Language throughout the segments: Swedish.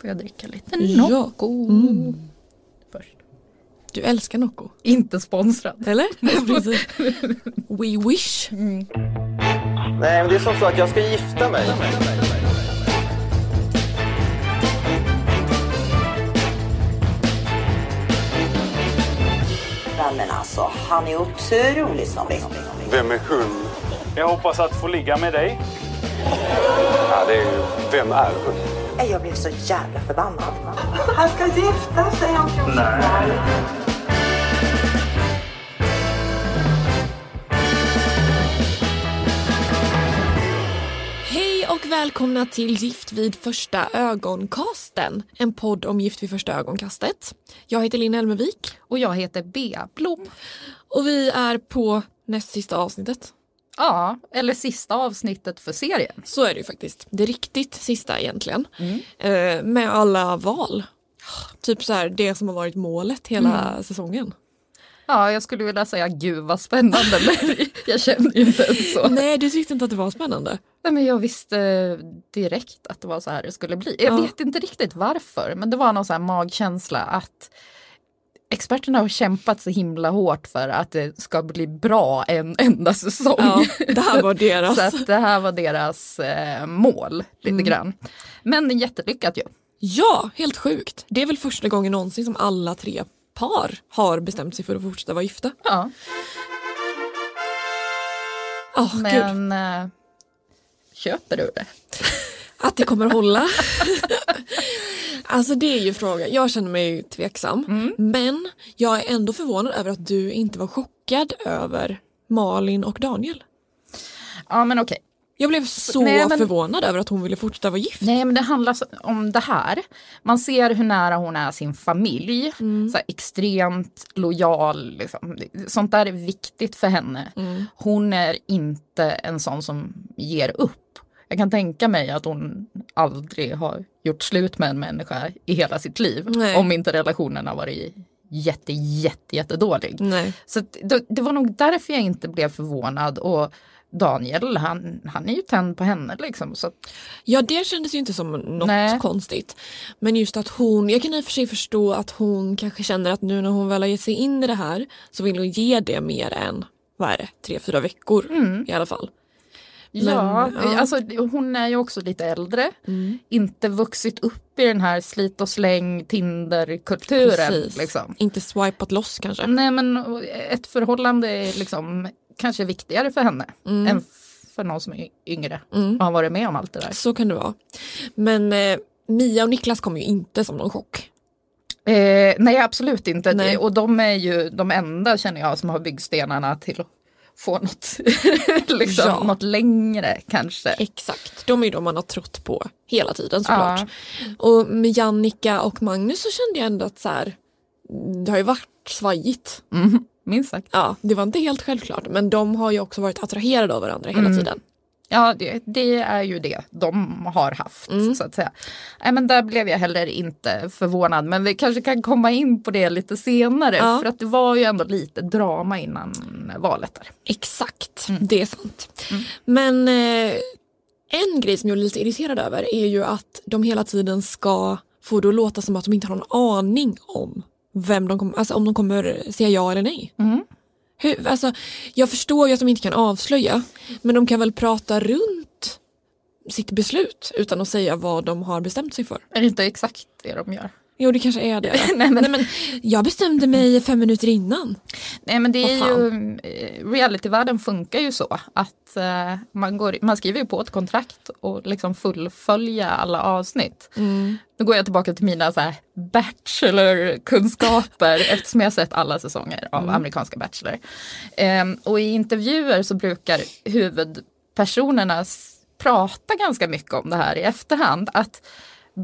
Får jag dricka lite Ja. Nocco Mm. först? Du älskar Nocco, Inte sponsrad. eller? We wish. Nej, men det är som så att jag ska gifta mig. Men alltså, han är otrolig som Vem är hon? Jag hoppas att få ligga med dig. Ja, det är ju... Vem är hon? Jag blev så jävla förbannad. Han ska gifta sig om 14 dagar. Hej och välkomna till Gift vid första ögonkasten. En podd om Gift vid första ögonkastet. Jag heter Linn Elmervik Och jag heter Bea Blom. och vi är på näst sista avsnittet. Ja, eller sista avsnittet för serien. Så är det ju faktiskt. Det riktigt sista egentligen. Eh, med alla val. Typ så här det som har varit målet hela säsongen. Ja, jag skulle vilja säga gud vad spännande, men jag känner ju inte ens så. Nej, du tyckte inte att det var spännande. Nej, men jag visste direkt att det var så här det skulle bli. Jag Ja. vet inte riktigt varför, men det var någon så magkänsla att experterna har kämpat så himla hårt för att det ska bli bra en enda säsong. Ja, det här var deras. så att det här var deras eh, mål lite grann. Men jättelyckat ju. Ja, helt sjukt. Det är väl första gången någonsin som alla tre par har bestämt sig för att fortsätta vara gifta. Ja, Oh, men eh, köper du det? Att det kommer hålla. alltså det är ju frågan. Jag känner mig tveksam. Mm. Men jag är ändå förvånad över att du inte var chockad över Malin och Daniel. Ja, men okej. Jag blev så Nej, men- förvånad över att hon ville fortsätta vara gift. Nej men det handlar så- om det här. Man ser hur nära hon är sin familj. Så här, extremt lojal. Liksom. Sånt där är viktigt för henne. Hon är inte en sån som ger upp. Jag kan tänka mig att hon aldrig har gjort slut med en människa i hela sitt liv. Nej. Om inte relationen har varit jätte, jätte, jättedålig. Nej. Så det, det var nog därför jag inte blev förvånad. Och Daniel, han, han är ju tänd på henne liksom. Så Ja det kändes ju inte som något Nej. konstigt. Men just att hon, jag kan i och för sig förstå att hon kanske känner att nu när hon väl har gett sig in i det här så vill hon ge det mer än, vad är det, tre, fyra veckor i alla fall. Ja, Men, ja. alltså hon är ju också lite äldre. Inte vuxit upp i den här slit och släng Tinder-kulturen. Liksom. Inte swipat loss kanske. Nej men ett förhållande är liksom kanske viktigare för henne än för någon som är yngre och har varit med om allt det där. Så kan det vara. Men eh, Mia och Niklas kom ju inte som någon chock. Eh, nej absolut inte. Nej. Och de är ju de enda känner jag som har byggstenarna till få något, liksom, Ja. något längre kanske. Exakt, de är ju de man har trott på hela tiden såklart. Och med Jannica och Magnus så kände jag ändå att så här, det har ju varit svajigt. Mm, minst sagt. Ja, det var inte helt självklart men de har ju också varit attraherade av varandra hela tiden. Ja, det, det är ju det de har haft Mm. så att säga. Nej, men där blev jag heller inte förvånad. Men vi kanske kan komma in på det lite senare. Ja. För att det var ju ändå lite drama innan valet där. Exakt, det är sant. Men eh, en grej som jag är lite irriterad över är ju att de hela tiden ska få det att låta som att de inte har någon aning om vem de kommer, alltså om de kommer säga ja eller nej. Hur, alltså, jag förstår ju att de inte kan avslöja men de kan väl prata runt sitt beslut utan att säga vad de har bestämt sig för. Är det inte exakt det de gör? Jo det kanske är det. Nej, men- Nej, men jag bestämde mig fem minuter innan. Nej men det är ju, eh, realityvärlden funkar ju så att eh, man, går, man skriver ju på ett kontrakt och liksom fullfölja alla avsnitt. Nu går jag tillbaka till mina så här bachelor-kunskaper eftersom jag har sett alla säsonger av amerikanska Bachelor. Ehm, och i intervjuer så brukar huvudpersonerna prata ganska mycket om det här i efterhand. Att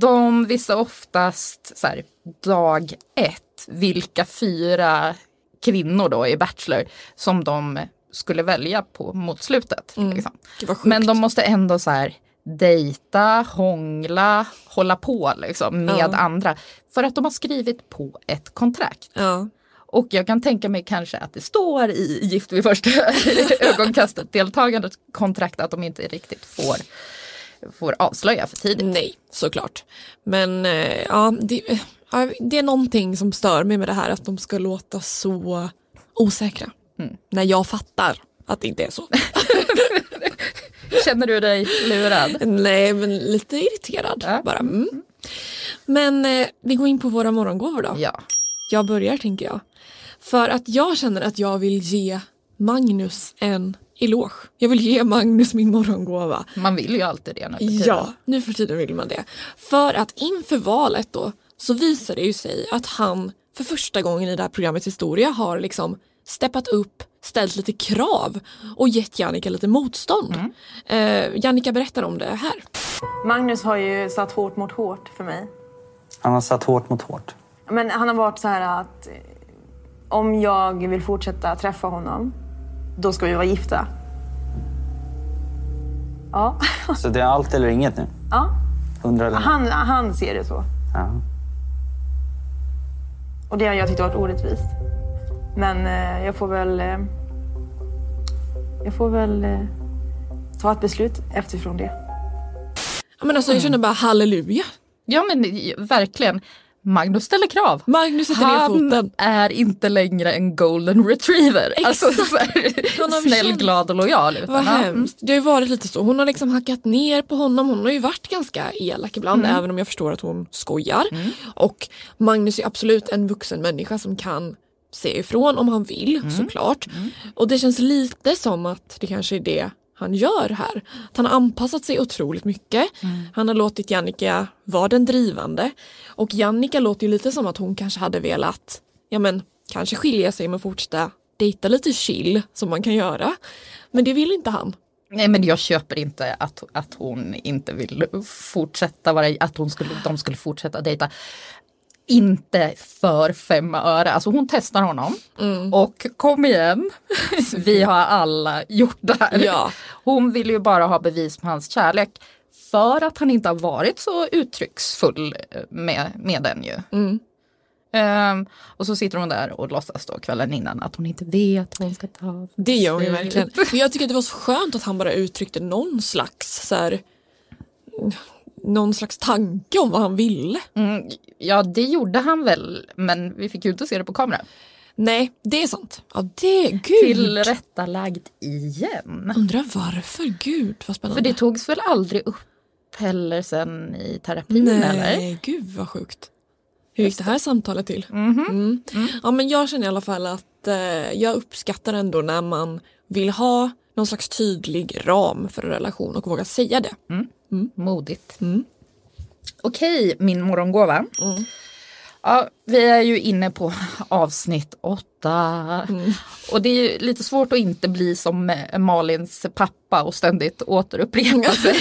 de visste oftast så här, dag ett vilka fyra kvinnor då i Bachelor som de skulle välja på mot slutet. Liksom. Vad sjukt. Men de måste ändå så här dejta, hångla, hålla på liksom med Ja. andra. För att de har skrivit på ett kontrakt. Ja. Och jag kan tänka mig kanske att det står i Gift vid första ögonkastet deltagandet kontrakt att de inte riktigt får får avslöja för tidigt. Nej, såklart. Men eh, ja, det, det är någonting som stör mig med det här att de ska låta så osäkra. Mm. När jag fattar att det inte är så. Känner du dig lurad? Nej, men lite irriterad Ja. bara. Mm. Men eh, vi går in på våra morgongåvor då. Ja. Jag börjar tänker jag. För att jag känner att jag vill ge Magnus en eloge. Jag vill ge Magnus min morgongåva. Man vill ju alltid det nu för tiden. Ja, nu för tiden vill man det. För att inför valet då så visar det ju sig att han för första gången i det här programmets historia har liksom steppat upp, ställt lite krav och gett Jannica lite motstånd. Eh, Jannica berättar om det här. Magnus har ju satt hårt mot hårt för mig. Han har satt hårt mot hårt. Men han har varit så här att om jag vill fortsätta träffa honom, då ska vi vara gifta. Ja, Så det är allt eller inget nu? ja. Hundra eller Han, han ser det så. Ja. Och det har jag tyckt varit orättvist. Men eh, jag får väl... Eh, jag får väl eh, ta ett beslut efterifrån det. Ja, Men alltså, jag känner bara halleluja. ja men verkligen. Magnus ställer krav. Magnus sätter ner Han foten. är inte längre en golden retriever. Alltså så här, Han snäll, känt- glad och lojal. Utan, Vad hemskt. Det har ju varit lite så. Hon har liksom hackat ner på honom. Hon har ju varit ganska elak ibland även om jag förstår att hon skojar. Och Magnus är absolut en vuxen människa som kan se ifrån om han vill såklart. Och det känns lite som att det kanske är det han gör här. Att han har anpassat sig otroligt mycket. Han har låtit Jannica vara den drivande. Och Jannica låter ju lite som att hon kanske hade velat ja men, kanske skilja sig men fortsätta dejta lite chill som man kan göra. Men det vill inte han. Nej men jag köper inte att, att hon inte vill fortsätta vara, att hon skulle, de skulle fortsätta dejta. Inte för fem öre, alltså hon testar honom Mm. och kom igen, vi har alla gjort det här. Ja. Hon vill ju bara ha bevis på hans kärlek för att han inte har varit så uttrycksfull med, med den ju. Mm. Ehm, och så sitter hon där och låtsas då kvällen innan att hon inte vet vad hon ska ta. Det gör hon ju verkligen. Men jag tycker att det var så skönt att han bara uttryckte någon slags så här, någon slags tanke om vad han ville. Mm, ja det gjorde han väl men vi fick ju inte se det på kamera. Nej, det är sant. Ja, det, gud. Tillrättalagd igen. Undrar varför, gud vad spännande. För det togs väl aldrig upp heller sen i terapin eller? Nej, gud vad sjukt. Hur gick det här samtalet till? Mhm. Mm. Ja, men jag känner i alla fall att eh, jag uppskattar ändå när man vill ha någon slags tydlig ram för en relation och våga säga det. Modigt. Mm. Okej, min morgongåva. Ja, vi är ju inne på avsnitt åtta. Mm. Och det är ju lite svårt att inte bli som eh, Malins pappa och ständigt återupprepa sig.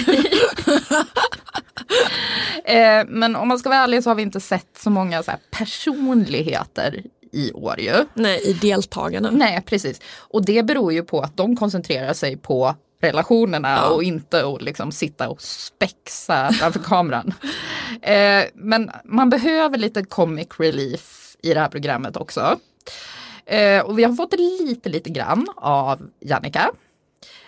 eh, men om man ska vara ärlig så har vi inte sett så många så personligheter i år ju. Nej, i deltagarna. Nej, precis. Och det beror ju på att de koncentrerar sig på relationerna Ja. och inte att liksom sitta och spexa framför kameran. Eh, men man behöver lite comic relief i det här programmet också. Eh, och vi har fått lite, lite grann av Jannica.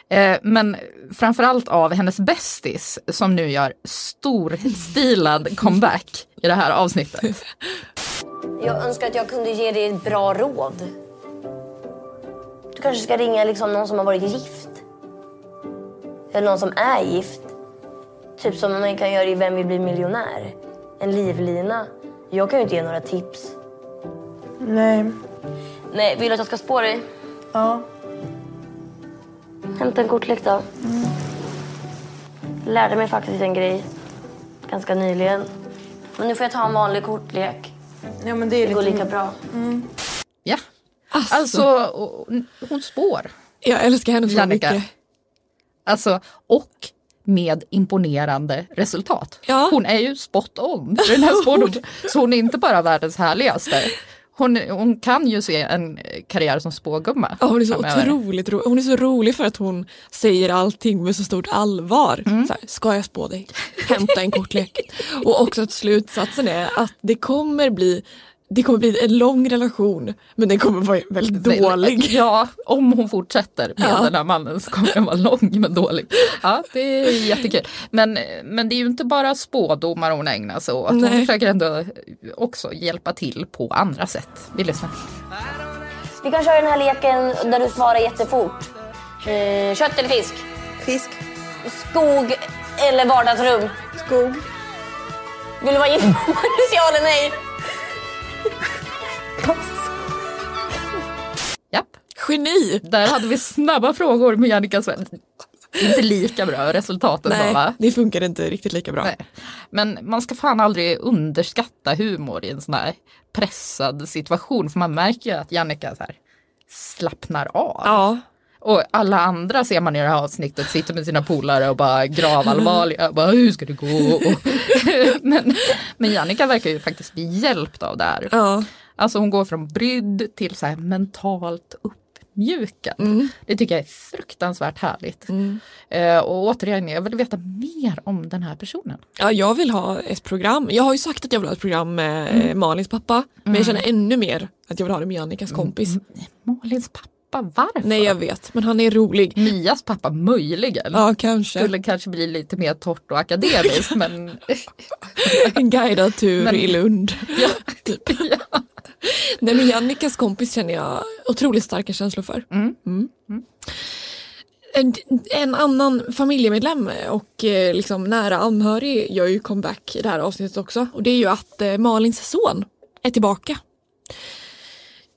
Eh, men framförallt av hennes bästis som nu gör storstilad comeback i det här avsnittet. Jag önskar att jag kunde ge dig ett bra råd. Du kanske ska ringa liksom någon som har varit gift. Eller någon som är gift. Typ som man kan göra i Vem vill bli miljonär? En livlina. Jag kan ju inte ge några tips. Nej. Nej, vill du att jag ska spå dig? Ja. Hämta en kortlek då. Lärde mig faktiskt en grej ganska nyligen. Men nu får jag ta en vanlig kortlek. ja men det är Det går lite... lika bra. Ja, Alltså, alltså hon spår. jag älskar henne så Jannica. mycket. Alltså, och med imponerande resultat. Ja. Hon är ju spot on den här spådomen. Så hon är inte bara världens härligaste. Hon, hon kan ju se en karriär som spågumma. Ja, hon är så otroligt rolig. Hon är så rolig för att hon säger allting med så stort allvar. Mm. Så här, ska jag spå dig? Hämta en kortlek. Och också att slutsatsen är att det kommer bli det kommer bli en lång relation men den kommer vara väldigt dålig. Ja, om hon fortsätter med Ja. den här mannen så kommer den vara lång men dålig. Ja, det är jättekul. Men, men det är ju inte bara spådomar hon ägnar sig åt. Hon Nej. försöker ändå också hjälpa till på andra sätt. Vi lyssnar. Vi kan köra den här leken där du svarar jättefort. Eh, kött eller fisk? Fisk. Skog eller vardagsrum? Skog. Vill du vara gift ja eller nej? Japp, Geni! där hade vi snabba frågor med Jannica Sven. Inte lika bra resultatet Nej, va? det funkar inte riktigt lika bra. Nej. Men man ska fan aldrig underskatta humor i en sån här pressad situation. För man märker ju att Jannica så här slappnar av. Ja, Och alla andra ser man i det här avsnittet sitter med sina polare och bara gravallvarliga. bara, Hur ska det gå? men, men Jannica verkar ju faktiskt bli hjälpt av det här. ja. Alltså hon går från brydd till så här mentalt uppmjukad. Mm. Det tycker jag är fruktansvärt härligt. Eh, och återigen, jag vill veta mer om den här personen. ja, jag vill ha ett program. Jag har ju sagt att jag vill ha ett program med mm. Malins pappa men jag känner ännu mer att jag vill ha det med Jannikas kompis. Malins pappa, varför? Nej jag vet men han är rolig. Mias pappa möjligen. Ja kanske. Skulle kanske bli lite mer torrt och akademiskt men En guidad tur Men- i Lund. ja, Typ. ja. Nej men Jannikas kompis känner jag otroligt starka känslor för. Mm. En, en annan familjemedlem och eh, liksom nära anhörig gör ju comeback i det här avsnittet också. Och det är ju att eh, Malins son är tillbaka.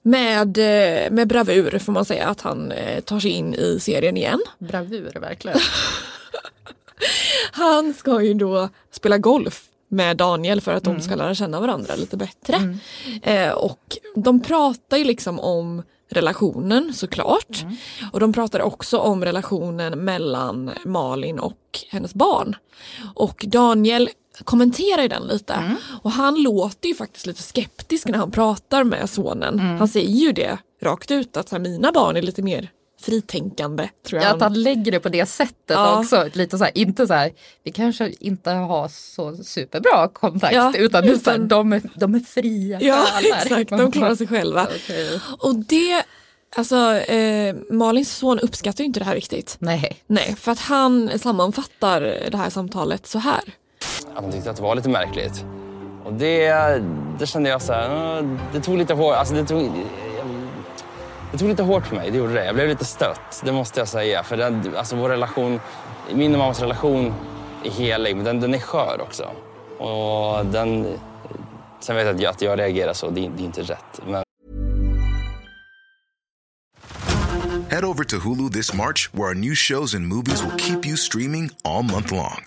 Med, eh, med bravur får man säga att han eh, tar sig in i serien igen. Bravur verkligen. Han ska ju då spela golf med Daniel för att de ska lära känna varandra lite bättre. Eh, och de pratar ju liksom om relationen såklart. Och de pratar också om relationen mellan Malin och hennes barn. Och Daniel kommenterar ju den lite. Och han låter ju faktiskt lite skeptisk när han pratar med sonen. Han säger ju det rakt ut att så här, mina barn är lite mer fritänkande. Tror jag Ja, att han lägger det på det sättet Ja. också. Lite så här, inte så här, vi kanske inte har så superbra kontakt Ja, utan, utan utan- de, är, de är fria Ja exakt, de klarar sig själva. Okej. Och det, alltså eh, Malins son uppskattar ju inte det här riktigt. Nej. Nej, för att han sammanfattar det här samtalet så här att de tyckte att det var lite märkligt. Och det, det kände jag så här, det tog lite hårt, alltså det tog, det tog lite hårt på mig, det gjorde det. Jag blev lite stött, det måste jag säga. För den, alltså vår relation, min och mammas relation är helig, men den, den är skör också. Och den, sen vet jag att jag, att jag reagerar så, det, det är inte rätt. Men Head over to Hulu this March, where our new shows and movies will keep you streaming all month long.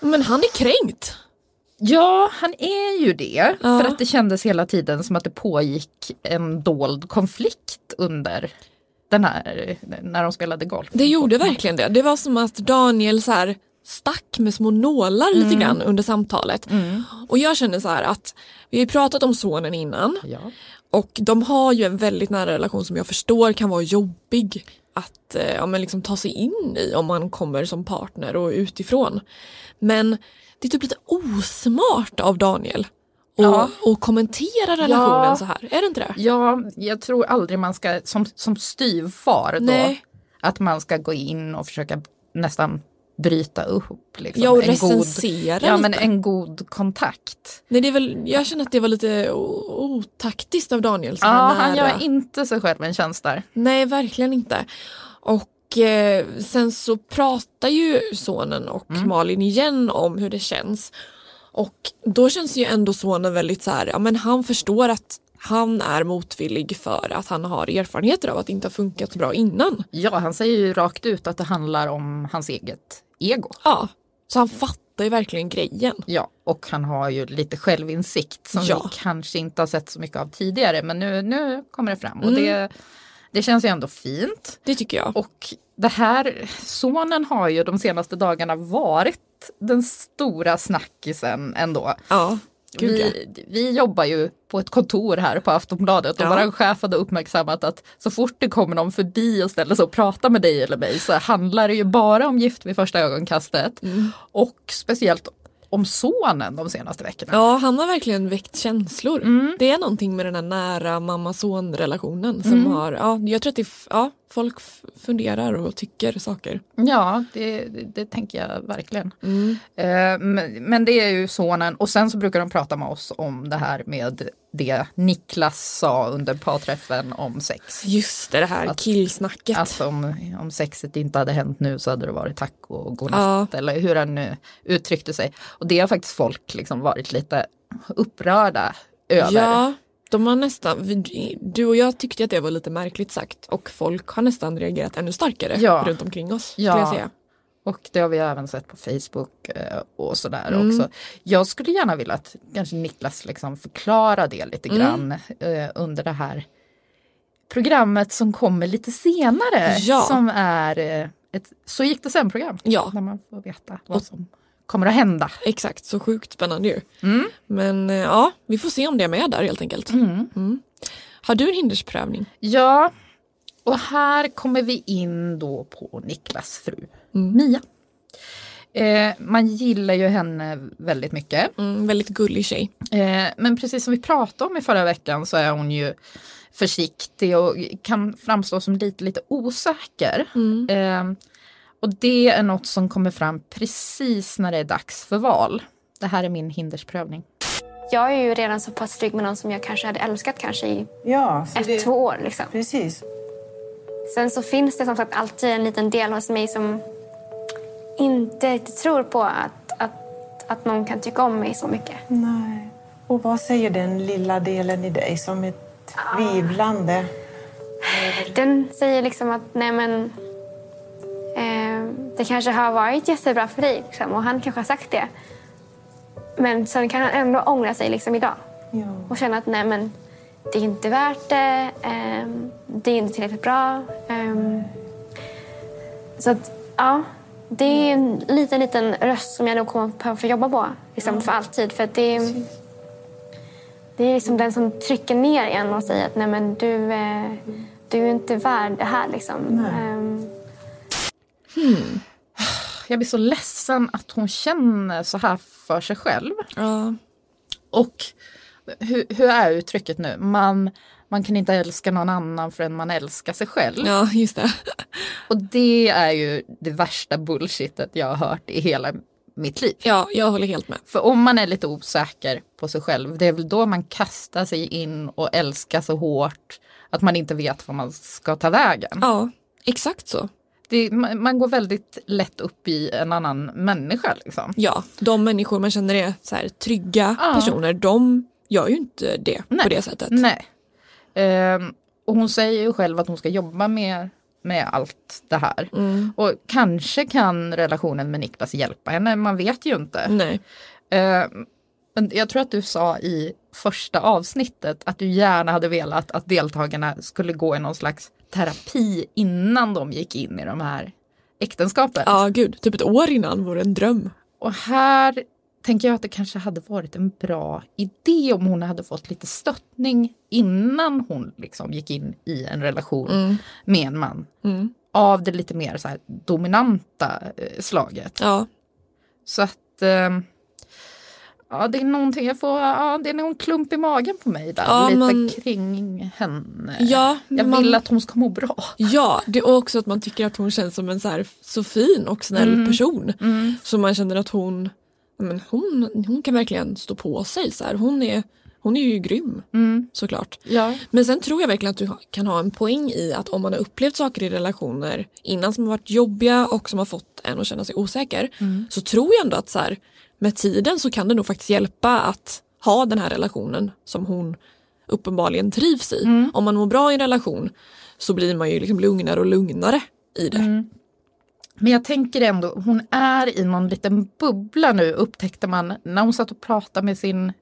Men han är kränkt. Ja, han är ju det. Ja. För att det kändes hela tiden som att det pågick en dold konflikt under den här, när de spelade golf. Det gjorde verkligen det. Det var som att Daniel så här stack med små nålar lite grann under samtalet. Och jag känner så här att vi har ju pratat om sonen innan Ja. Och de har ju en väldigt nära relation som jag förstår kan vara jobbig att eh, ja, men liksom ta sig in i om man kommer som partner och utifrån. Men det är typ lite osmart av Daniel att Ja. att kommentera relationen Ja. så här. Är det inte det? Ja, jag tror aldrig man ska, som, som styvfar då, Nej. att man ska gå in och försöka nästan bryta upp. Liksom, Ja, och en god, recensera ja, lite. men en god kontakt. Nej, det är väl, jag känner att det var lite otaktiskt av Daniel. Ja, han gör inte sig själv en tjänst där. Nej, verkligen inte. Och eh, sen så pratar ju sonen och Mm. Malin igen om hur det känns. Och då känns ju ändå sonen väldigt så här, ja men han förstår att han är motvillig för att han har erfarenheter av att det inte har funkat så bra innan. Ja, han säger ju rakt ut att det handlar om hans eget ego. Ja, så han fattar ju verkligen grejen. Ja, och han har ju lite självinsikt som Ja. vi kanske inte har sett så mycket av tidigare. Men nu, nu kommer det fram och Mm. det, det känns ju ändå fint. Det tycker jag. Och det här, sonen har ju de senaste dagarna varit den stora snackisen ändå. Ja, gud ja. Vi, vi jobbar ju på ett kontor här på Aftonbladet och Ja. vår chef hade uppmärksammat att så fort det kommer någon förbi och ställer sig och pratar med dig eller mig så handlar det ju bara om gift vid första ögonkastet. Mm. Och speciellt om sonen de senaste veckorna. Ja, han har verkligen väckt känslor. Mm. Det är någonting med den här nära mamma-son relationen som Mm. har, ja, jag tror att det, ja, folk funderar och tycker saker. Ja, det, det, det tänker jag verkligen. Mm. Eh, men, men det är ju sonen och sen så brukar de prata med oss om det här med det Niklas sa under parträffen om sex. Just det, det här Att- killsnacket. Att om, om sexet inte hade hänt nu så hade det varit tack och godnatt eller hur han nu uttryckte sig. Och det har faktiskt folk liksom varit lite upprörda över. Ja, de har nästan, du och jag tyckte att det var lite märkligt sagt och folk har nästan reagerat ännu starkare Ja. runt omkring oss. Ja. Jag säga. Och det har vi även sett på Facebook eh, och sådär Mm. också. Jag skulle gärna vilja att kanske Niklas liksom förklarar det lite Mm. grann eh, under det här programmet som kommer lite senare. Ja. Som är eh, ett Så gick det sen-program. Ja. Där man får veta vad som kommer att hända. Exakt, så sjukt spännande ju. Mm. Men eh, ja, vi får se om det är med där helt enkelt. Mm. Har du en hindersprövning? Ja, och här kommer vi in då på Niklas fru Mm. Mia. Eh, man gillar ju henne väldigt mycket. Mm, väldigt gullig tjej. Eh, men precis som vi pratade om i förra veckan så är hon ju försiktig och kan framstå som lite, lite osäker. Mm. Eh, och det är något som kommer fram precis när det är dags för val. Det här är min hindersprövning. Jag är ju redan så pass trygg med någon som jag kanske hade älskat kanske i Ja, ett, det- två år. Liksom. Precis. Sen så finns det som sagt alltid en liten del hos mig som inte riktigt tror på att, att, att någon kan tycka om mig så mycket. Nej. Och vad säger den lilla delen i dig som är tvivlande? Den säger liksom att nej men det kanske har varit jättebra för dig liksom, och han kanske har sagt det. Men sen kan han ändå ångra sig liksom idag Ja. och känna att nej men det är inte värt det, ehm, det är inte tillräckligt bra. ehm. så att ja, det är en liten, liten röst som jag nog kommer behöva få jobba på liksom, för alltid. För det, är- det är liksom den som trycker ner en och säger att nej men du, eh, du är inte värd det här liksom. Ehm, Jag blir så ledsen att hon känner så här för sig själv. Ja. Och hur, hur är uttrycket nu? Man, man kan inte älska någon annan förrän man älskar sig själv. Ja, just det. Och det är ju det värsta bullshitet jag har hört i hela mitt liv. Ja, jag håller helt med. För om man är lite osäker på sig själv, det är väl då man kastar sig in och älskar så hårt att man inte vet vad man ska ta vägen. Ja, exakt så. Det, man, går väldigt lätt upp i en annan människa. Liksom. Ja, de människor man känner är så här, trygga Ja. personer, de gör ju inte det på det sättet. Nej. Ehm, och hon säger ju själv att hon ska jobba med, med allt det här. Mm. Och kanske kan relationen med Niklas hjälpa henne, man vet ju inte. Nej. Ehm, men jag tror att du sa i första avsnittet att du gärna hade velat att deltagarna skulle gå i någon slags terapi innan de gick in i de här äktenskapen. Ja, gud, typ ett år innan vore en dröm. Och här tänker jag att det kanske hade varit en bra idé om hon hade fått lite stöttning innan hon liksom gick in i en relation Mm. med en man. Mm. Av det lite mer så dominanta eh, slaget. Ja. Så att eh, ja, det är någonting jag får, ja, det är någon klump i magen på mig där. Ja, lite man- kring henne. Ja, jag man- vill att hon ska må bra. Ja, det är också att man tycker att hon känns som en så, här, så fin och snäll Mm. person. Mm. Så man känner att hon, men hon, hon kan verkligen stå på sig. Så här. Hon, är, hon är ju grym Mm. såklart. Ja. Men sen tror jag verkligen att du kan ha en poäng i att om man har upplevt saker i relationer innan som har varit jobbiga och som har fått en att känna sig osäker Mm. så tror jag ändå att så här, med tiden så kan det nog faktiskt hjälpa att ha den här relationen som hon uppenbarligen trivs i. Mm. Om man mår bra i en relation så blir man ju liksom lugnare och lugnare i det. Mm. Men jag tänker ändå, hon är i någon liten bubbla nu upptäckte man när hon satt och pratade med sin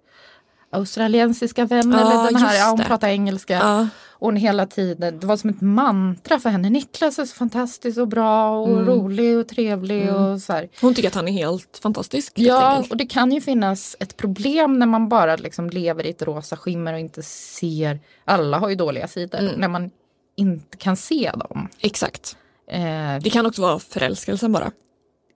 australiensiska vän Ja, eller den här, ja, hon pratar engelska. Ja. Hon hela tiden, det var som ett mantra för henne. Niklas är så fantastisk och bra och Mm. rolig och trevlig Mm. och så här. Hon tycker att han är helt fantastisk. helt Ja, enkelt. och det kan ju finnas ett problem när man bara liksom lever i ett rosa skimmer och inte ser, alla har ju dåliga sidor, Mm. när man inte kan se dem. Exakt. Eh, Det kan också vara förälskelsen bara.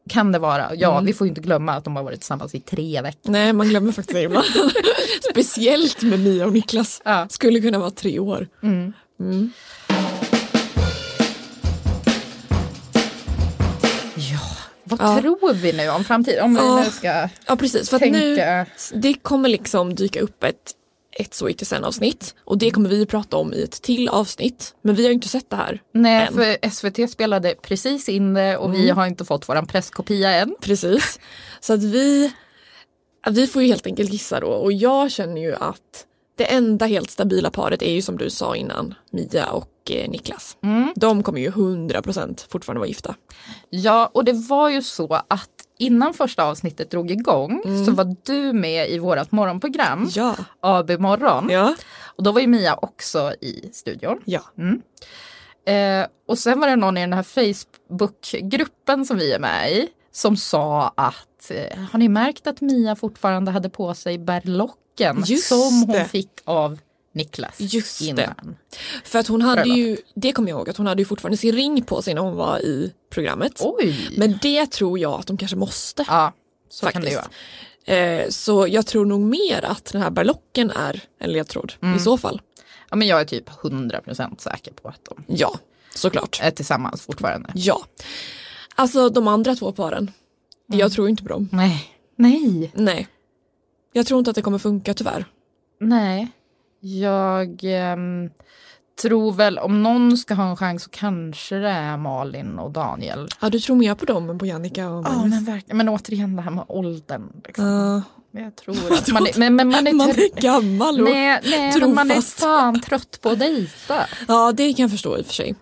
Kan det vara, ja Mm. vi får ju inte glömma att de har varit tillsammans i tre veckor. Nej, man glömmer faktiskt det ibland. Speciellt med Mia och Niklas. Ja. Skulle kunna vara tre år. Mm. Mm. Vad Ja. tror vi nu om framtiden? Om vi Ja. nu ska Ja precis, för tänka. nu det kommer liksom dyka upp ett ett så gick det sen avsnitt och det kommer vi prata om i ett till avsnitt. Men vi har ju inte sett det här. Nej, än. för SVT spelade precis in det och vi Mm. har inte fått våran presskopia än. Precis. Så att vi, vi får ju helt enkelt gissa då och jag känner ju att det enda helt stabila paret är ju som du sa innan, Mia och eh, Niklas. Mm. De kommer ju 100% fortfarande vara gifta. Ja, och det var ju så att innan första avsnittet drog igång så var du med i vårat morgonprogram, Mm. Ja. AB morgon. Ja. Och då var ju Mia också i studion. Ja. Mm. Eh, och sen var det någon i den här Facebookgruppen som vi är med i som sa att eh, har ni märkt att Mia fortfarande hade på sig berlocken Just som hon det. fick av Niklas Just det. innan. För att hon hade Bröllop. ju, det kommer jag ihåg, att hon hade ju fortfarande sin ring på sig när hon var i programmet. Oj! Men det tror jag att de kanske måste. Ja, så kan det faktiskt. ju vara. Eh, så jag tror nog mer att den här berlocken är en ledtråd Mm. i så fall. Ja, men jag är typ 100% säker på att de Ja, såklart. är tillsammans fortfarande. Ja. Alltså de andra två paren, Mm. jag tror inte på dem. Nej. Nej. Nej. Jag tror inte att det kommer funka tyvärr. Nej. Jag ehm, tror väl om någon ska ha en chans så kanske det är Malin och Daniel. Ja, du tror mer på dem än på Jannica och Ja men verkligen, men återigen det här med åldern. Liksom. Ja. Jag tror att man är, men, men man är, man är gammal och nej, nej, men man är trofast. fan trött på att dejta. Ja, det kan jag förstå i och för sig.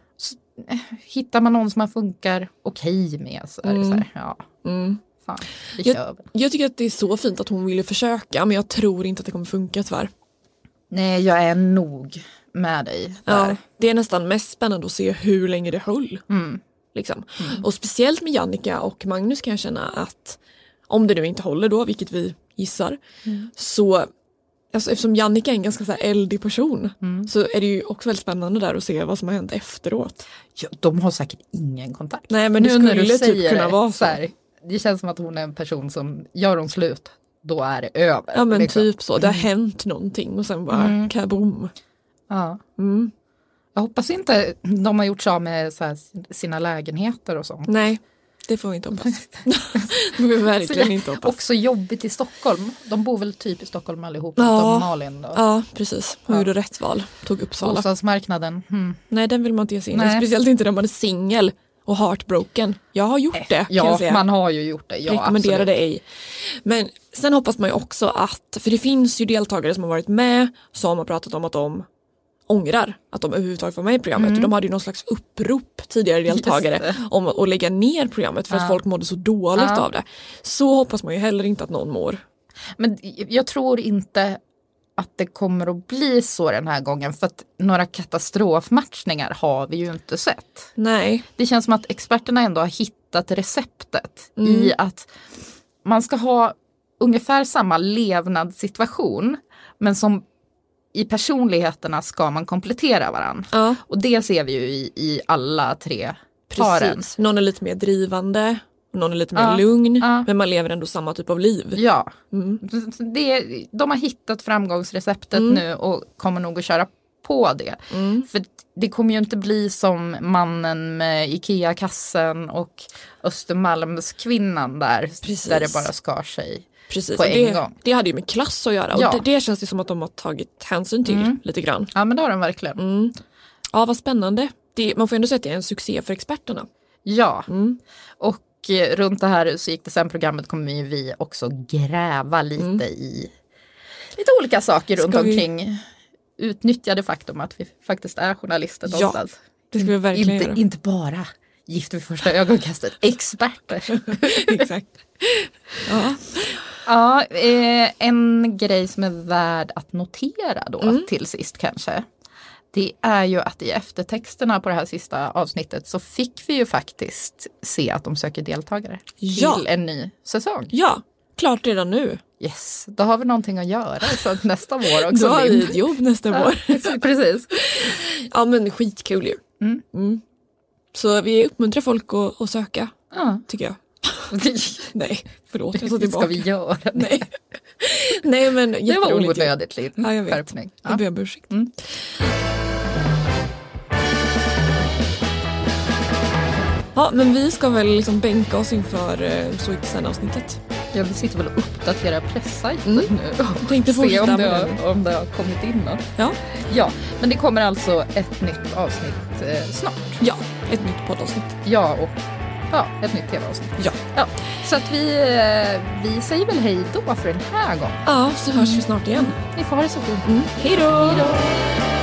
Hittar man någon som man funkar okej med så är det så Mm. här, ja, Mm. fan, Jag, jag tycker att det är så fint att hon ville försöka men jag tror inte att det kommer funka tyvärr. Nej, jag är nog med dig där. Ja, det är nästan mest spännande att se hur länge det höll. Mm. Liksom. Och speciellt med Jannica och Magnus kan jag känna att om det nu inte håller då, vilket vi gissar, Mm. så alltså, eftersom Jannica är en ganska så här eldig person Mm. så är det ju också väldigt spännande där att se vad som har hänt efteråt. Ja, de har säkert ingen kontakt. Nej men det Nu när du skulle typ kunna det, vara så. här, det känns som att hon är en person som gör hon slut, då är det över. Ja men liksom. typ så, det har hänt någonting och sen bara Mm. kaboom. Ja. Mm. Jag hoppas inte de har gjort sig av med här, sina lägenheter och sånt. Nej, det får vi inte hoppas. det får verkligen inte hoppas. Också jobbigt i Stockholm. De bor väl typ i Stockholm allihop, Ja. utom Malin då. Ja precis, hon Ja. gjorde rätt val, tog Uppsala. Bostadsmarknaden. Hmm. Nej den vill man inte ge sig in i, speciellt inte när man är singel och heartbroken. Jag har gjort det Ja, man har ju gjort det. Ja, Rekommenderar det ej. Men sen hoppas man ju också att, för det finns ju deltagare som har varit med som har pratat om att de ångrar att de överhuvudtaget var med i programmet. Mm. Och de hade ju någon slags upprop tidigare deltagare om att lägga ner programmet för Ja. att folk mådde så dåligt Ja. av det. Så hoppas man ju heller inte att någon mår. Men jag tror inte att det kommer att bli så den här gången för att några katastrofmatchningar har vi ju inte sett. Nej. Det känns som att experterna ändå har hittat receptet Mm. i att man ska ha ungefär samma levnadssituation men som i personligheterna ska man komplettera varandra. Ja. Och det ser vi ju i, i alla tre paren. Precis. Någon är lite mer drivande, någon är lite mer Ja. lugn Ja. men man lever ändå samma typ av liv. Ja, Mm. det, de har hittat framgångsreceptet Mm. nu och kommer nog att köra på det. Mm. För det kommer ju inte bli som mannen med Ikea-kassen och Östermalmskvinnan där. Precis. Där det bara skar sig Precis. och det, det hade ju med klass att göra och Ja. det, det känns det som att de har tagit hänsyn till Mm. lite grann. Ja men det har de verkligen. Mm. Ja vad spännande. Det, man får ändå säga att det är en succé för experterna. Ja, Mm. och eh, runt det här så gick det sen programmet kommer vi också gräva lite Mm. i lite olika saker runt vi- omkring. Utnyttja det faktum att vi faktiskt är journalister Ja, någonstans. Det ska vi verkligen inte, göra. inte bara Gift vid första ögonkastet, experter. Exakt. Ja. Ja, eh, en grej som är värd att notera då Mm. till sist kanske. Det är ju att i eftertexterna på det här sista avsnittet så fick vi ju faktiskt se att de söker deltagare Ja. till en ny säsong. ja, klart redan nu. Yes, då har vi någonting att göra så att nästa vår också. Då har vi ett jobb nästa Ja, år. Precis. Ja men skitkul ju. Mm. Mm. Så vi uppmuntrar folk att, att söka, Ja. tycker jag. Nej, förlåt jag tar Ska tillbaka. vi göra det? Nej. Nej men Det var onödigt Linn. Ja, jag vet. Skärpning. Jag Ja. ber om ursäkt. Mm. Ja men vi ska väl liksom bänka oss inför eh, Så gick avsnittet. Ja, vi sitter väl och uppdaterar pressajten Mm. nu. Jag tänkte Se om det, har, om det har kommit in något. Ja. Ja, men det kommer alltså ett nytt avsnitt eh, snart. Ja, ett nytt poddavsnitt. Ja, och ja, ett nytt tv-avsnitt. Ja. ja. Så att vi, eh, vi säger väl hej då för den här gången. Ja, så hörs vi snart igen. Ni får ha det så fint. Mm. Hej då! Hej då!